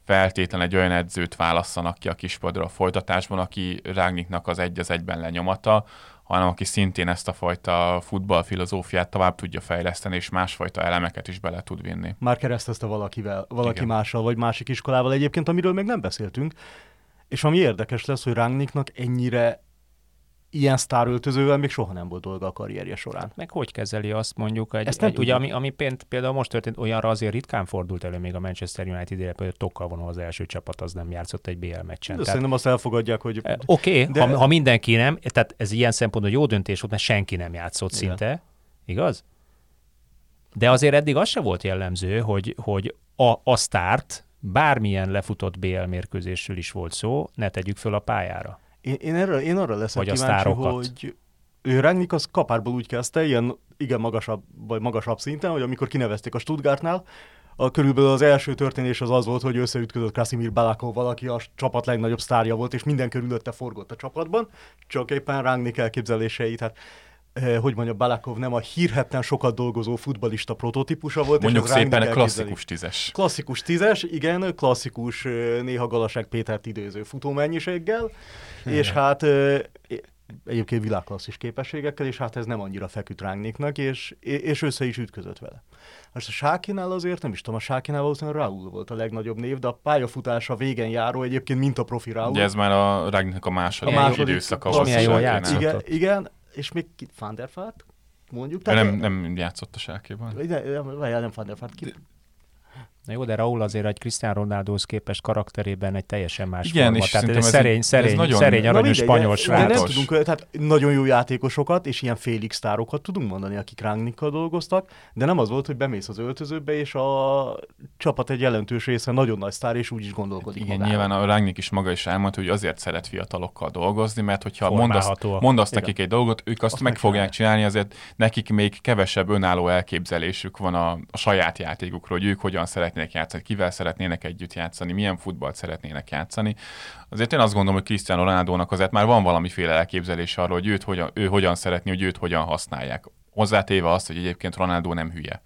feltétlen egy olyan edzőt válasszanak ki a kispadra a folytatásban, aki Rágniknak az egy az egyben lenyomata, hanem aki szintén ezt a fajta futballfilozófiát tovább tudja fejleszteni, és másfajta elemeket is bele tud vinni. Már keresztezte valakivel, valaki Igen. mással, vagy másik iskolával egyébként, amiről még nem beszéltünk, és ami érdekes lesz, hogy Rangnicknak ennyire ilyen sztáröltözővel még soha nem volt dolga a karrierje során. Meg hogy kezeli azt mondjuk, egy, Ezt egy, ugye, ami, ami például most történt, olyanra azért ritkán fordult elő még a Manchester United ére, hogy tokkal vonul az első csapat, az nem játszott egy BL meccsen. De tehát, szerintem azt elfogadják, hogy... Oké, okay, de... ha, ha, mindenki nem, tehát ez ilyen szempontból jó döntés volt, mert senki nem játszott Igen. szinte, igaz? De azért eddig az se volt jellemző, hogy, hogy a, a start bármilyen lefutott BL mérkőzésről is volt szó, ne tegyük föl a pályára. Én, én, erre, én arra leszek Vagy kíváncsi, hogy ő Rangnick az kapárból úgy kezdte, ilyen igen magasabb, vagy magasabb szinten, hogy amikor kinevezték a Stuttgartnál, a, körülbelül az első történés az az volt, hogy összeütközött Krasimir Balakovval, aki a csapat legnagyobb sztárja volt, és minden körülötte forgott a csapatban, csak éppen Rangnick elképzelései, tehát eh, hogy mondja, Balakov nem a hírhetten sokat dolgozó futbalista prototípusa volt. Mondjuk és szépen klasszikus tízes. Klasszikus tízes, igen, klasszikus, eh, néha Galasek Pétert idéző futómennyiséggel, és hát egyébként világklasszis képességekkel, és hát ez nem annyira feküdt rángnéknak, és, és össze is ütközött vele. Most a Sákinál azért, nem is tudom, a Sákinál valószínűleg Raúl volt a legnagyobb név, de a pályafutása végen járó egyébként mint a profi Raúl. Ugye ez már a Rágnak a második, a második időszaka jól játszott. Igen, igen, és még Van der Vaart, mondjuk. Tehát nem, nem játszott a Sákéban. Nem, nem Van der Vaart. Ki, Na jó, de Raúl azért egy Cristiano Ronaldohoz képest karakterében egy teljesen más Igen, forma. És tehát ez szerény, szerény, ez nagyon... szerény aranyos spanyol srác. nem tudunk, tehát nagyon jó játékosokat és ilyen félig sztárokat tudunk mondani, akik Rangnickkal dolgoztak, de nem az volt, hogy bemész az öltözőbe, és a csapat egy jelentős része nagyon nagy sztár, és úgy is gondolkodik Igen, magára. nyilván a Rangnick is maga is elmondta, hogy azért szeret fiatalokkal dolgozni, mert hogyha mondasz, mondasz nekik egy dolgot, ők azt, azt meg fogják csinálni, azért nekik még kevesebb önálló elképzelésük van a, a saját játékukról, hogy ők hogyan szeretnék szeretnének játszani, kivel szeretnének együtt játszani, milyen futballt szeretnének játszani. Azért én azt gondolom, hogy Cristiano Ronaldo-nak azért már van valamiféle elképzelés arról, hogy őt hogyan, ő hogyan szeretné, hogy őt hogyan használják. Hozzátéve azt, hogy egyébként Ronaldo nem hülye.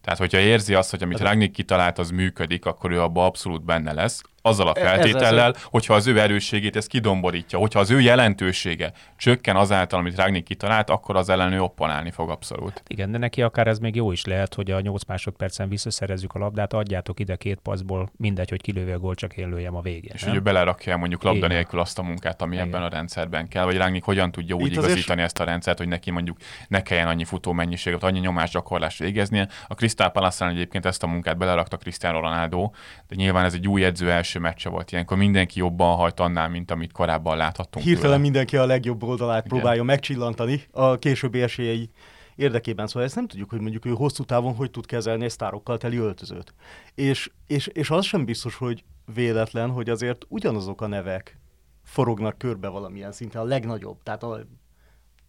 Tehát, hogyha érzi azt, hogy amit Ragnik kitalált, az működik, akkor ő abban abszolút benne lesz. Azzal a feltétellel, hogyha az ő erősségét ez kidomborítja, hogyha az ő jelentősége csökken azáltal, amit Ragnik kitalált, akkor az ellen ő opponálni fog abszolút. Igen, de neki akár ez még jó is lehet, hogy a 8 másodpercen visszaszerezzük a labdát, adjátok ide két paszból, mindegy, hogy kilővi a gól, csak én lőjem a végén. És nem? hogy ő belerakja mondjuk labda Igen. nélkül azt a munkát, ami Igen. ebben a rendszerben kell, vagy Ragnik hogyan tudja úgy Itt azért igazítani ezt a rendszert, hogy neki mondjuk ne kelljen annyi futó mennyiséget, annyi nyomásgyakorlást végeznie. A Crystal palace egyébként ezt a munkát belerakta Cristiano Ronaldo, de nyilván ez egy új edző első meccse volt ilyenkor mindenki jobban hajt annál, mint amit korábban láthattunk. Hirtelen tőle. mindenki a legjobb oldalát Igen. próbálja megcsillantani a későbbi esélyei érdekében. Szóval ezt nem tudjuk, hogy mondjuk ő hosszú távon hogy tud kezelni egy sztárokkal teli öltözőt. És, és, és az sem biztos, hogy véletlen, hogy azért ugyanazok a nevek forognak körbe valamilyen szinten a legnagyobb, tehát a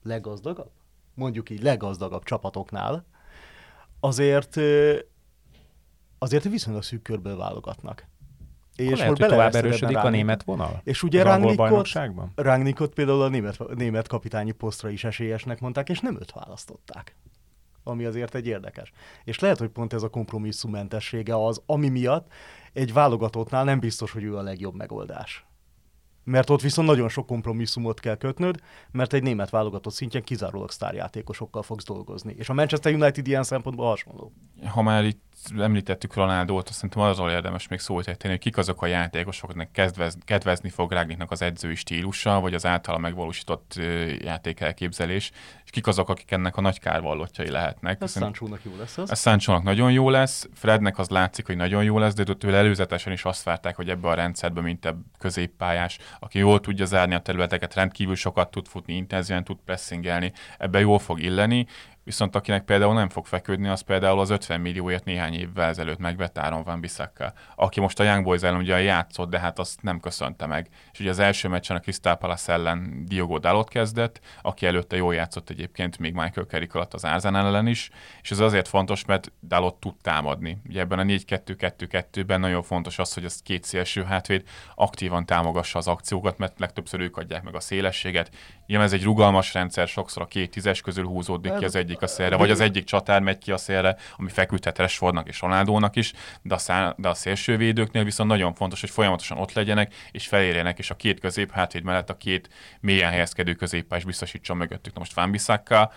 leggazdagabb, mondjuk így leggazdagabb csapatoknál, azért azért viszonylag szűk körből válogatnak. És lehet, hogy bele tovább erősödik a német vonal? És ugye Rangnickot? Rangnickot például a német, német kapitányi posztra is esélyesnek mondták, és nem őt választották. Ami azért egy érdekes. És lehet, hogy pont ez a kompromisszummentessége az, ami miatt egy válogatottnál nem biztos, hogy ő a legjobb megoldás. Mert ott viszont nagyon sok kompromisszumot kell kötnöd, mert egy német válogatott szintjén kizárólag sztárjátékosokkal fogsz dolgozni. És a Manchester United ilyen szempontból hasonló. ha már itt említettük Ronaldót, azt szerintem arról érdemes még szót ejteni, hogy kik azok a játékosok, akiknek kedvez, kedvezni fog Rágniknak az edzői stílusa, vagy az általa megvalósított játékelképzelés, és kik azok, akik ennek a nagy kárvallottjai lehetnek. Ez Sancho-nak jó lesz az. ez Sancho-nak nagyon jó lesz, Frednek az látszik, hogy nagyon jó lesz, de tőle előzetesen is azt várták, hogy ebbe a rendszerbe, mint a középpályás, aki jól tudja zárni a területeket, rendkívül sokat tud futni, intenzíven tud pressingelni, ebbe jól fog illeni, viszont akinek például nem fog feküdni, az például az 50 millióért néhány évvel ezelőtt megvett Áron Van Bissaka, aki most a Young Boys ellen ugye játszott, de hát azt nem köszönte meg. És ugye az első meccsen a Crystal Palace ellen Diogo Dalot kezdett, aki előtte jól játszott egyébként még Michael Carrick alatt az Arsenal ellen is, és ez azért fontos, mert Dalot tud támadni. Ugye ebben a 4-2-2-2-ben nagyon fontos az, hogy az két szélső hátvéd aktívan támogassa az akciókat, mert legtöbbször ők adják meg a szélességet. Nyilván ez egy rugalmas rendszer, sokszor a két tízes közül húzódik ki az egyik a szélre, vagy az egyik csatár megy ki a szélre, ami feküdhet Rashfordnak és Ronaldónak is, de a, szá- de a szélsővédőknél viszont nagyon fontos, hogy folyamatosan ott legyenek, és felérjenek, és a két közép hátvéd mellett a két mélyen helyezkedő középpályás biztosítson mögöttük. Na most Bissaka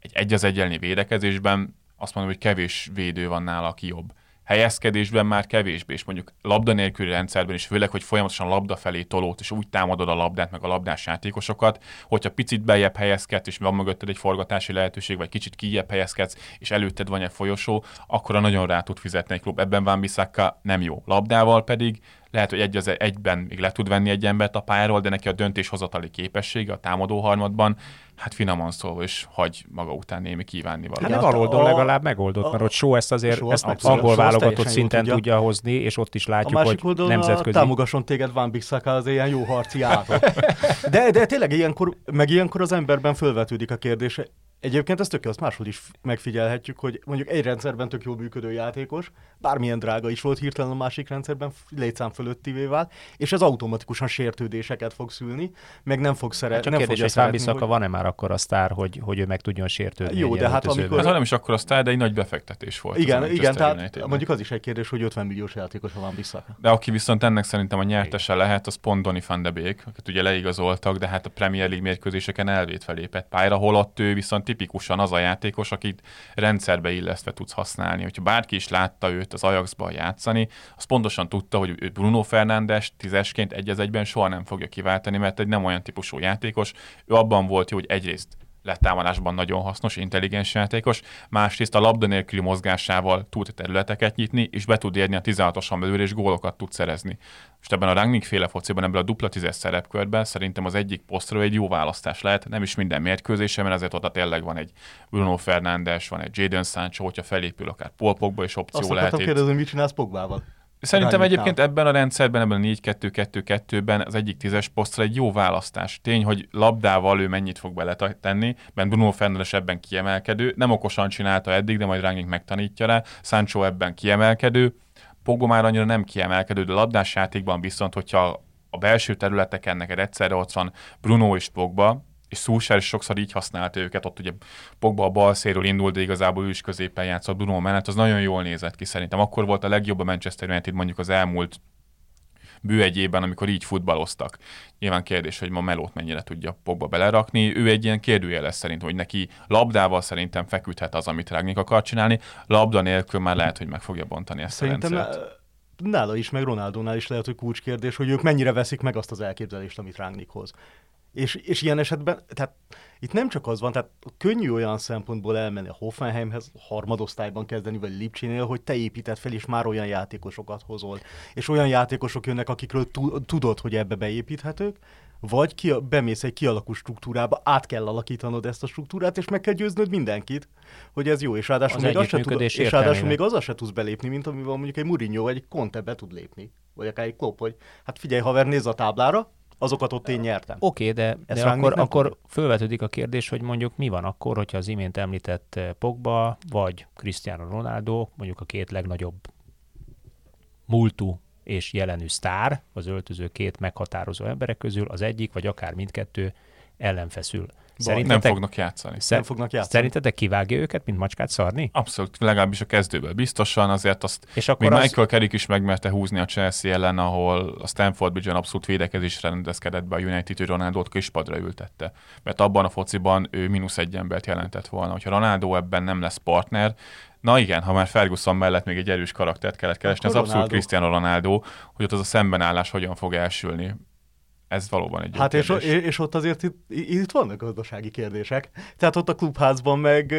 egy egy az egyenlni védekezésben azt mondom, hogy kevés védő van nála, aki jobb. Helyezkedésben már kevésbé, és mondjuk labda nélküli rendszerben is, főleg, hogy folyamatosan labda felé tolót, és úgy támadod a labdát, meg a labdás játékosokat, hogyha picit beljebb helyezkedsz, és van mögötted egy forgatási lehetőség, vagy kicsit kijebb helyezkedsz, és előtted van egy folyosó, akkor nagyon rá tud fizetni egy klub. Ebben Van Bissaka nem jó. Labdával pedig lehet, hogy egy az egyben még le tud venni egy embert a pályáról, de neki a döntéshozatali képessége a támadó harmadban, hát finoman szólva is hagy maga után némi kívánni Hát valami. Hát baloldal a- legalább megoldott, a- mert ott Shaw ezt azért Shaw ezt meg- angol válogatott szinten tudja. tudja hozni, és ott is A látjuk, másik hogy nemzetközi. a támogasson téged Van Bissaka az ilyen jó harci állatok. De, de tényleg ilyenkor, meg ilyenkor az emberben fölvetődik a kérdése. Egyébként ezt tök azt máshol is megfigyelhetjük, hogy mondjuk egy rendszerben tök jól működő játékos, bármilyen drága is volt, hirtelen a másik rendszerben létszám fölöttivé vált, és ez automatikusan sértődéseket fog szülni, meg nem fog szeret, Hát Csak nem kérdés, fogja hogy szeretni, Bissaka hogy... van-e már akkor a sztár, hogy, hogy ő meg tudjon sértődni Jó, de hát amikor- Ez nem is akkor a sztár, de egy nagy befektetés volt. az Igen, Manchester igen, tehát mondjuk az is egy kérdés, hogy 50 milliós játékos van Bissaka. De aki viszont ennek szerintem a nyertese lehet, az pont Donny van de Beek, akit ugye leigazoltak, de hát a Premier League mérkőzéseken elvétve lépett pályára, holott ő viszont tipikusan az a játékos, akit rendszerbe illesztve tudsz használni. Hogyha bárki is látta őt az Ajaxban játszani, az pontosan tudta, hogy Bruno Fernandes tízesként egy egyben soha nem fogja kiváltani, mert egy nem olyan típusú játékos. Ő abban volt jó, hogy egyrészt letámadásban nagyon hasznos, intelligens játékos, másrészt a labda nélküli mozgásával tud területeket nyitni, és be tud érni a 16-oson belül, és gólokat tud szerezni. Most ebben a Rangnick féle fociban, ebben a dupla tízes szerepkörben szerintem az egyik posztról egy jó választás lehet, nem is minden mérkőzésen, mert azért ott tényleg van egy Bruno Fernandes, van egy Jadon Sancho, hogyha felépül akár Paul Pogba is opció Azt lehet itt. kérdezni, mit csinálsz Pogbával? Szerintem egyébként ebben a rendszerben, ebben a 4-2-2-2-ben az egyik tízes posztra egy jó választás. Tény, hogy labdával ő mennyit fog beletenni, mert Bruno Fernandes ebben kiemelkedő, nem okosan csinálta eddig, de majd Rangnick megtanítja rá, Sancho ebben kiemelkedő, Pogba már annyira nem kiemelkedő, de labdás játékban viszont, hogyha a belső területeken neked egyszerre ott van Bruno és Pogba, és Szúsár is sokszor így használta őket, ott ugye Pogba a bal szélről indult, de igazából ő is középen játszott Bruno mellett, az nagyon jól nézett ki szerintem. Akkor volt a legjobb a Manchester United mondjuk az elmúlt bő egy évben, amikor így futballoztak. Nyilván kérdés, hogy ma Melót mennyire tudja Pogba belerakni. Ő egy ilyen kérdőjeles szerint, hogy neki labdával szerintem feküdhet az, amit Rágnik akar csinálni. Labda nélkül már lehet, hogy meg fogja bontani ezt szerintem a rendszert. Nála is, meg Ronaldónál is lehet, hogy kulcskérdés, hogy ők mennyire veszik meg azt az elképzelést, amit Rágnik hoz. És, és ilyen esetben, tehát itt nem csak az van, tehát könnyű olyan szempontból elmenni a Hoffenheimhez, harmadosztályban kezdeni, vagy Lipcsénél, hogy te építed fel, és már olyan játékosokat hozol. És olyan játékosok jönnek, akikről tudod, hogy ebbe beépíthetők, vagy ki, bemész egy kialakult struktúrába, át kell alakítanod ezt a struktúrát, és meg kell győznöd mindenkit, hogy ez jó, és ráadásul, az még, az se tud, és ráadásul még azzal se tudsz belépni, mint amivel mondjuk egy Mourinho vagy egy Conte be tud lépni, vagy akár egy Klopp, hogy hát figyelj haver, nézz a táblára, azokat ott én nyertem. Oké, okay, de, de akkor, akkor fölvetődik a kérdés, hogy mondjuk mi van akkor, hogyha az imént említett eh, Pogba vagy Cristiano Ronaldo, mondjuk a két legnagyobb múltú és jelenű sztár, az öltöző két meghatározó emberek közül, az egyik, vagy akár mindkettő ellenfeszül. Szerintetek, nem fognak játszani. Szer- nem fognak játszani. Szerintetek kivágja őket, mint macskát szarni? Abszolút, legalábbis a kezdőből biztosan, azért azt és akkor még az... Michael Carrick is megmerte húzni a Chelsea ellen, ahol a Stanford Bridge-en abszolút védekezésre rendezkedett be a United, hogy Ronaldo-t kispadra ültette. Mert abban a fociban ő mínusz egy embert jelentett volna. Hogyha Ronaldo ebben nem lesz partner, Na igen, ha már Ferguson mellett még egy erős karaktert kellett keresni, az abszolút Cristiano Ronaldo, hogy ott az a szembenállás hogyan fog elsülni ez valóban egy Hát és, és ott azért itt, itt vannak gazdasági kérdések. Tehát ott a klubházban meg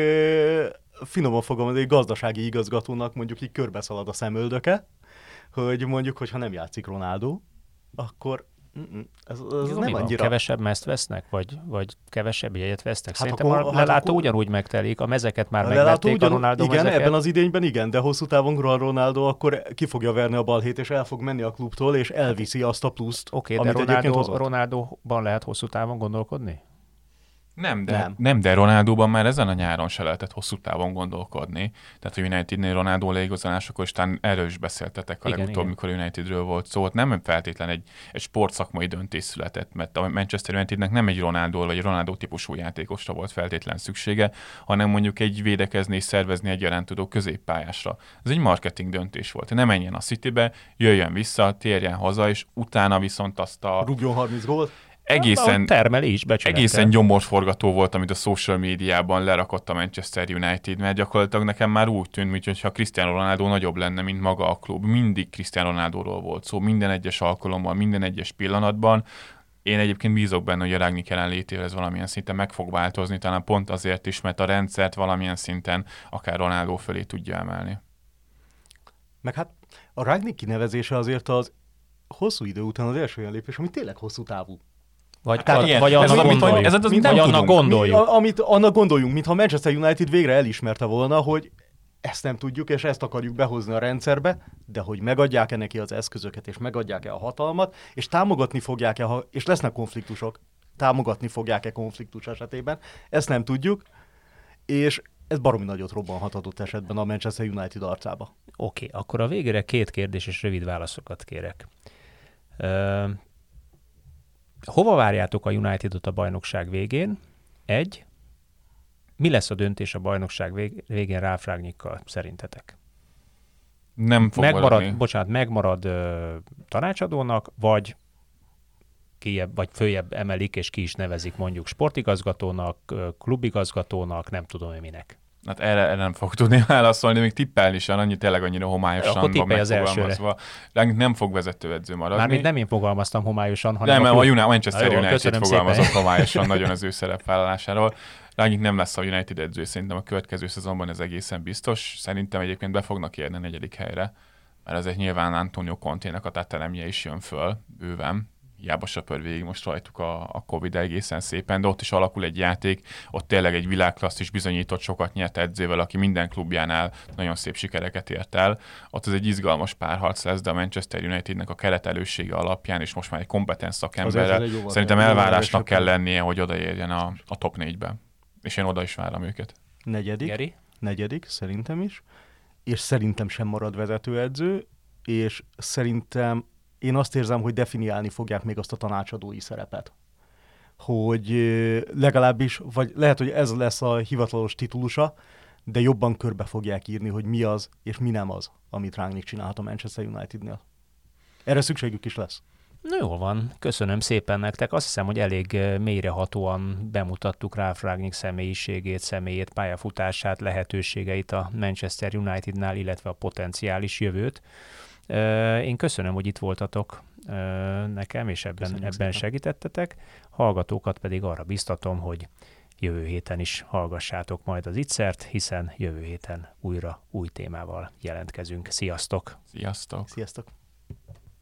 finoman fogom, egy gazdasági igazgatónak mondjuk így körbeszalad a szemöldöke, hogy mondjuk, hogyha nem játszik Ronaldo, akkor ez, ez Jó, nem annyira... Kevesebb mezt vesznek, vagy, vagy kevesebb jegyet vesznek? Hát Szerintem akkor, a lelátó hát akkor... ugyanúgy megtelik, a mezeket már a megvették ugyan... a Ronaldo Igen, mezeket. ebben az idényben igen, de hosszú távon Ronaldo akkor ki fogja verni a balhét, és el fog menni a klubtól, és elviszi azt a pluszt, Oké, okay, de Ronaldo, Ronaldo-ban lehet hosszú távon gondolkodni? Nem, de, nem. nem, de Ronaldóban már ezen a nyáron se lehetett hosszú távon gondolkodni. Tehát a Unitednél Ronaldo leigazolásakor, és talán erről is beszéltetek a igen, legutóbb, igen. mikor Unitedről volt szó. Ott nem feltétlen egy, egy sportszakmai döntés született, mert a Manchester Unitednek nem egy Ronaldo vagy egy Ronaldo típusú játékosra volt feltétlen szüksége, hanem mondjuk egy védekezni és szervezni egyaránt tudó középpályásra. Ez egy marketing döntés volt. Ne menjen a Citybe, jöjjön vissza, térjen haza, és utána viszont azt a... Rúgjon 30 gólt egészen, termelés, egészen gyomorforgató volt, amit a social médiában lerakott a Manchester United, mert gyakorlatilag nekem már úgy tűnt, mintha Cristiano Ronaldo nagyobb lenne, mint maga a klub. Mindig Cristiano Ronaldo-ról volt szó, minden egyes alkalommal, minden egyes pillanatban. Én egyébként bízok benne, hogy a Rágnik jelenlétével ez valamilyen szinten meg fog változni, talán pont azért is, mert a rendszert valamilyen szinten akár Ronaldo fölé tudja emelni. Meg hát a Rágnik kinevezése azért az hosszú idő után az első olyan lépés, ami tényleg hosszú távú. Vagy, hát, ilyen, vagy annak ez, gondoljuk. Ez, ez, ez vagy annak gondoljuk. Mi, amit annak gondoljunk, mintha Manchester United végre elismerte volna, hogy ezt nem tudjuk, és ezt akarjuk behozni a rendszerbe, de hogy megadják-e neki az eszközöket, és megadják-e a hatalmat, és támogatni fogják-e, ha, és lesznek konfliktusok, támogatni fogják-e konfliktus esetében, ezt nem tudjuk, és ez baromi nagyot robbanhat adott esetben a Manchester United arcába. Oké, okay, akkor a végére két kérdés és rövid válaszokat kérek. Hova várjátok a Unitedot a bajnokság végén? Egy. Mi lesz a döntés a bajnokság végén Ralf Ragnikkal szerintetek? Nem fog megmarad, maradni. Bocsánat, megmarad ö, tanácsadónak, vagy kiebb, vagy följebb emelik, és ki is nevezik mondjuk sportigazgatónak, klubigazgatónak, nem tudom én minek. Hát erre, erre nem fog tudni válaszolni, még tippelni sem, annyi tényleg annyira homályosan Akkor van megfogalmazva. Nem fog vezetőedző maradni. Mármint nem én fogalmaztam homályosan, hanem nem, a, a United, Manchester United fogalmazott szépen. homályosan nagyon az ő szerepvállalásáról. Rányik nem lesz a United edző, szerintem a következő szezonban ez egészen biztos. Szerintem egyébként be fognak érni a negyedik helyre, mert ezek nyilván Antonio Contének a tetelemje is jön föl bőven, hiába söpör végig most rajtuk a, a Covid egészen szépen, de ott is alakul egy játék, ott tényleg egy világklassz is bizonyított, sokat nyert edzővel, aki minden klubjánál nagyon szép sikereket ért el. Ott ez egy izgalmas párharc lesz, de a Manchester Unitednek a keretelősége alapján, és most már egy kompetens szakemberrel, szerintem elvárásnak kell lennie, hogy odaérjen a, a top négybe. És én oda is várom őket. Negyedik. Geri? Negyedik, szerintem is. És szerintem sem marad vezetőedző, és szerintem én azt érzem, hogy definiálni fogják még azt a tanácsadói szerepet. Hogy legalábbis, vagy lehet, hogy ez lesz a hivatalos titulusa, de jobban körbe fogják írni, hogy mi az, és mi nem az, amit Rangnick csinálhat a Manchester Unitednél. Erre szükségük is lesz. Na jó van, köszönöm szépen nektek. Azt hiszem, hogy elég mélyrehatóan bemutattuk Ralph Ragnick személyiségét, személyét, pályafutását, lehetőségeit a Manchester Unitednál, illetve a potenciális jövőt. Én köszönöm, hogy itt voltatok nekem, és ebben, ebben segítettetek. Hallgatókat pedig arra biztatom, hogy jövő héten is hallgassátok majd az ittszert, hiszen jövő héten újra új témával jelentkezünk. Sziasztok! Sziasztok! Sziasztok!